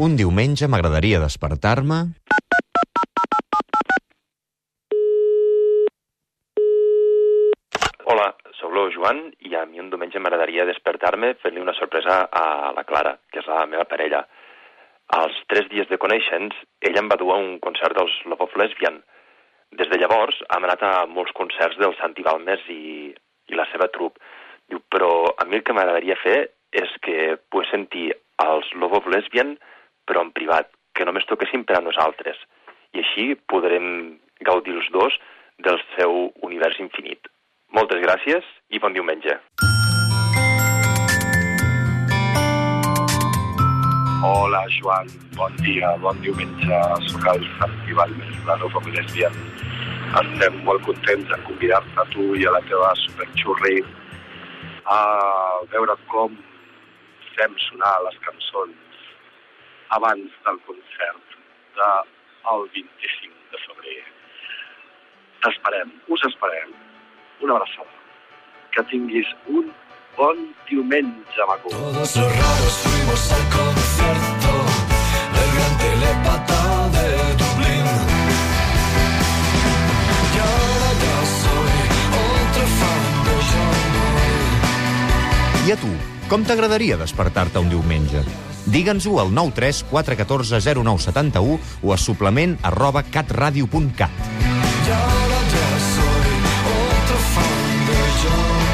Un diumenge m'agradaria despertar-me... Hola, sóc el Joan i a mi un diumenge m'agradaria despertar-me fent-li una sorpresa a la Clara, que és la meva parella. Als tres dies de conèixer-nos, ella em va dur a un concert dels Love of Lesbian. Des de llavors hem anat a molts concerts del Santi Balmes i, i la seva trup. Diu, però a mi el que m'agradaria fer és que poder sentir els Love of Lesbian, però en privat, que només toquessin per a nosaltres. I així podrem gaudir els dos del seu univers infinit. Moltes gràcies i bon diumenge. Hola, Joan. Bon dia, bon diumenge. Soc el Santi Balmes, de Família Lesbian. Estem molt contents de convidar-te a tu i a la teva superxurri a veure com fem sonar les cançons abans del concert del 25 de febrer. T'esperem, us esperem. Una abraçada. Que tinguis un bon diumenge, maco. Todos los raros fuimos al concierto del gran telepata de Dublín. Y ahora ya soy otro fan de John Boy. I a tu, com t'agradaria despertar-te un diumenge? Digue'ns-ho al 93 414 0971 o a suplement arroba catradio.cat. De John